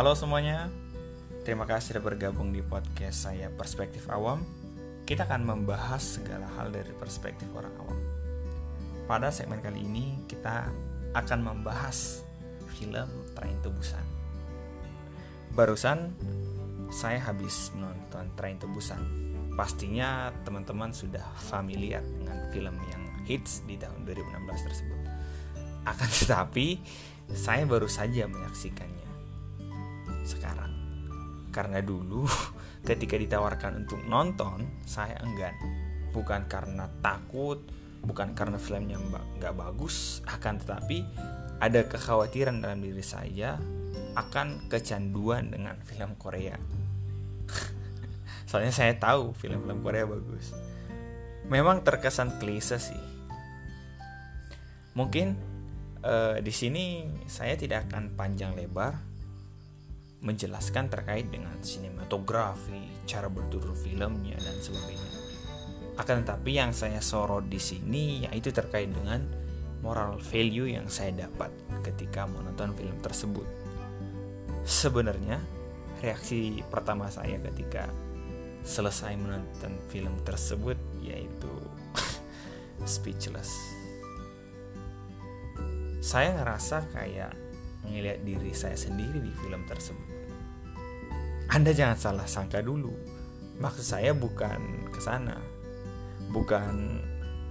Halo semuanya, terima kasih sudah bergabung di podcast saya Perspektif Awam. Kita akan membahas segala hal dari perspektif orang awam. Pada segmen kali ini kita akan membahas film Train to Busan. Barusan saya habis menonton Train to Busan. Pastinya teman-teman sudah familiar dengan film yang hits di tahun 2016 tersebut. Akan tetapi saya baru saja menyaksikannya sekarang. Karena dulu ketika ditawarkan untuk nonton, saya enggan. Bukan karena takut, bukan karena filmnya nggak bagus, akan tetapi ada kekhawatiran dalam diri saya akan kecanduan dengan film Korea. Soalnya saya tahu film-film Korea bagus. Memang terkesan klise sih. Mungkin uh, di sini saya tidak akan panjang lebar menjelaskan terkait dengan sinematografi, cara bertutur filmnya dan sebagainya. Akan tetapi yang saya sorot di sini yaitu terkait dengan moral value yang saya dapat ketika menonton film tersebut. Sebenarnya reaksi pertama saya ketika selesai menonton film tersebut yaitu speechless. Saya ngerasa kayak ngelihat diri saya sendiri di film tersebut. Anda jangan salah sangka dulu. Maksud saya bukan ke sana. Bukan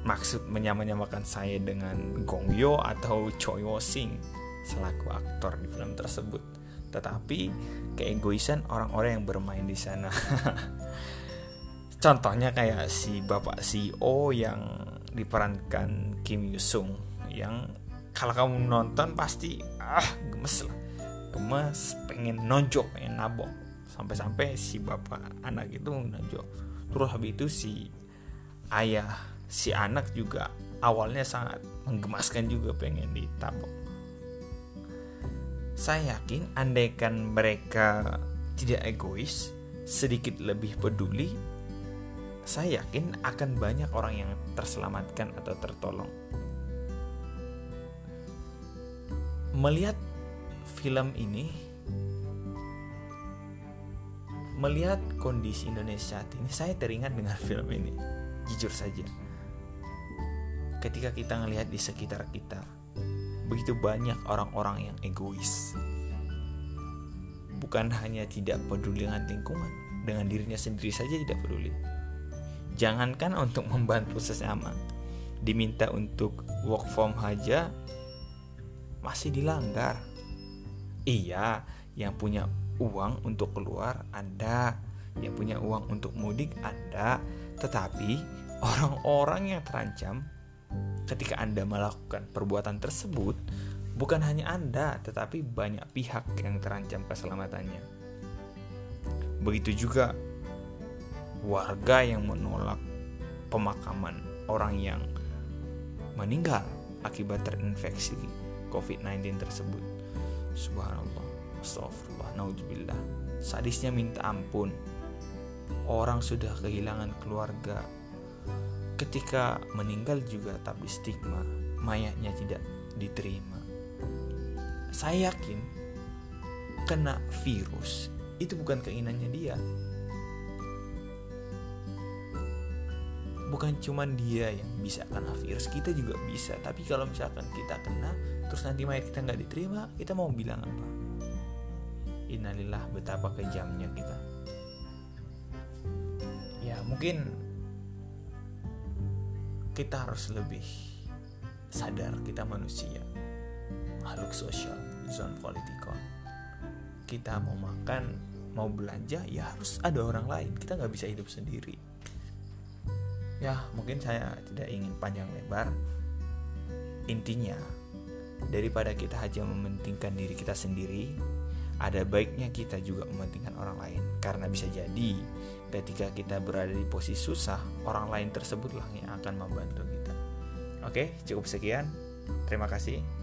maksud menyamakan saya dengan Gong Yoo atau Choi Wo Sing selaku aktor di film tersebut. Tetapi keegoisan orang-orang yang bermain di sana. Contohnya kayak si bapak CEO yang diperankan Kim Yoo Sung yang kalau kamu nonton pasti ah gemes lah. Gemes pengen nonjok pengen nabok. Sampai-sampai si bapak anak itu nonjok. Terus habis itu si ayah si anak juga awalnya sangat menggemaskan juga pengen ditabok. Saya yakin andaikan mereka tidak egois sedikit lebih peduli saya yakin akan banyak orang yang terselamatkan atau tertolong melihat film ini melihat kondisi Indonesia saat ini saya teringat dengan film ini jujur saja. Ketika kita melihat di sekitar kita begitu banyak orang-orang yang egois. Bukan hanya tidak peduli dengan lingkungan dengan dirinya sendiri saja tidak peduli. Jangankan untuk membantu sesama diminta untuk work from aja masih dilanggar. Iya, yang punya uang untuk keluar Anda, yang punya uang untuk mudik Anda, tetapi orang-orang yang terancam ketika Anda melakukan perbuatan tersebut bukan hanya Anda, tetapi banyak pihak yang terancam keselamatannya. Begitu juga warga yang menolak pemakaman orang yang meninggal akibat terinfeksi COVID-19 tersebut. Subhanallah, astagfirullah, naudzubillah. Sadisnya minta ampun. Orang sudah kehilangan keluarga. Ketika meninggal juga tapi stigma, mayatnya tidak diterima. Saya yakin kena virus itu bukan keinginannya dia, bukan cuma dia yang bisa kena virus kita juga bisa. Tapi kalau misalkan kita kena terus nanti mayat kita nggak diterima kita mau bilang apa? Innalillah betapa kejamnya kita. Ya mungkin kita harus lebih sadar kita manusia makhluk sosial zone politikon kita mau makan mau belanja ya harus ada orang lain. Kita nggak bisa hidup sendiri ya mungkin saya tidak ingin panjang lebar. Intinya daripada kita hanya mementingkan diri kita sendiri ada baiknya kita juga mementingkan orang lain. Karena bisa jadi ketika kita berada di posisi susah orang lain tersebutlah yang akan membantu kita. Oke cukup sekian. Terima kasih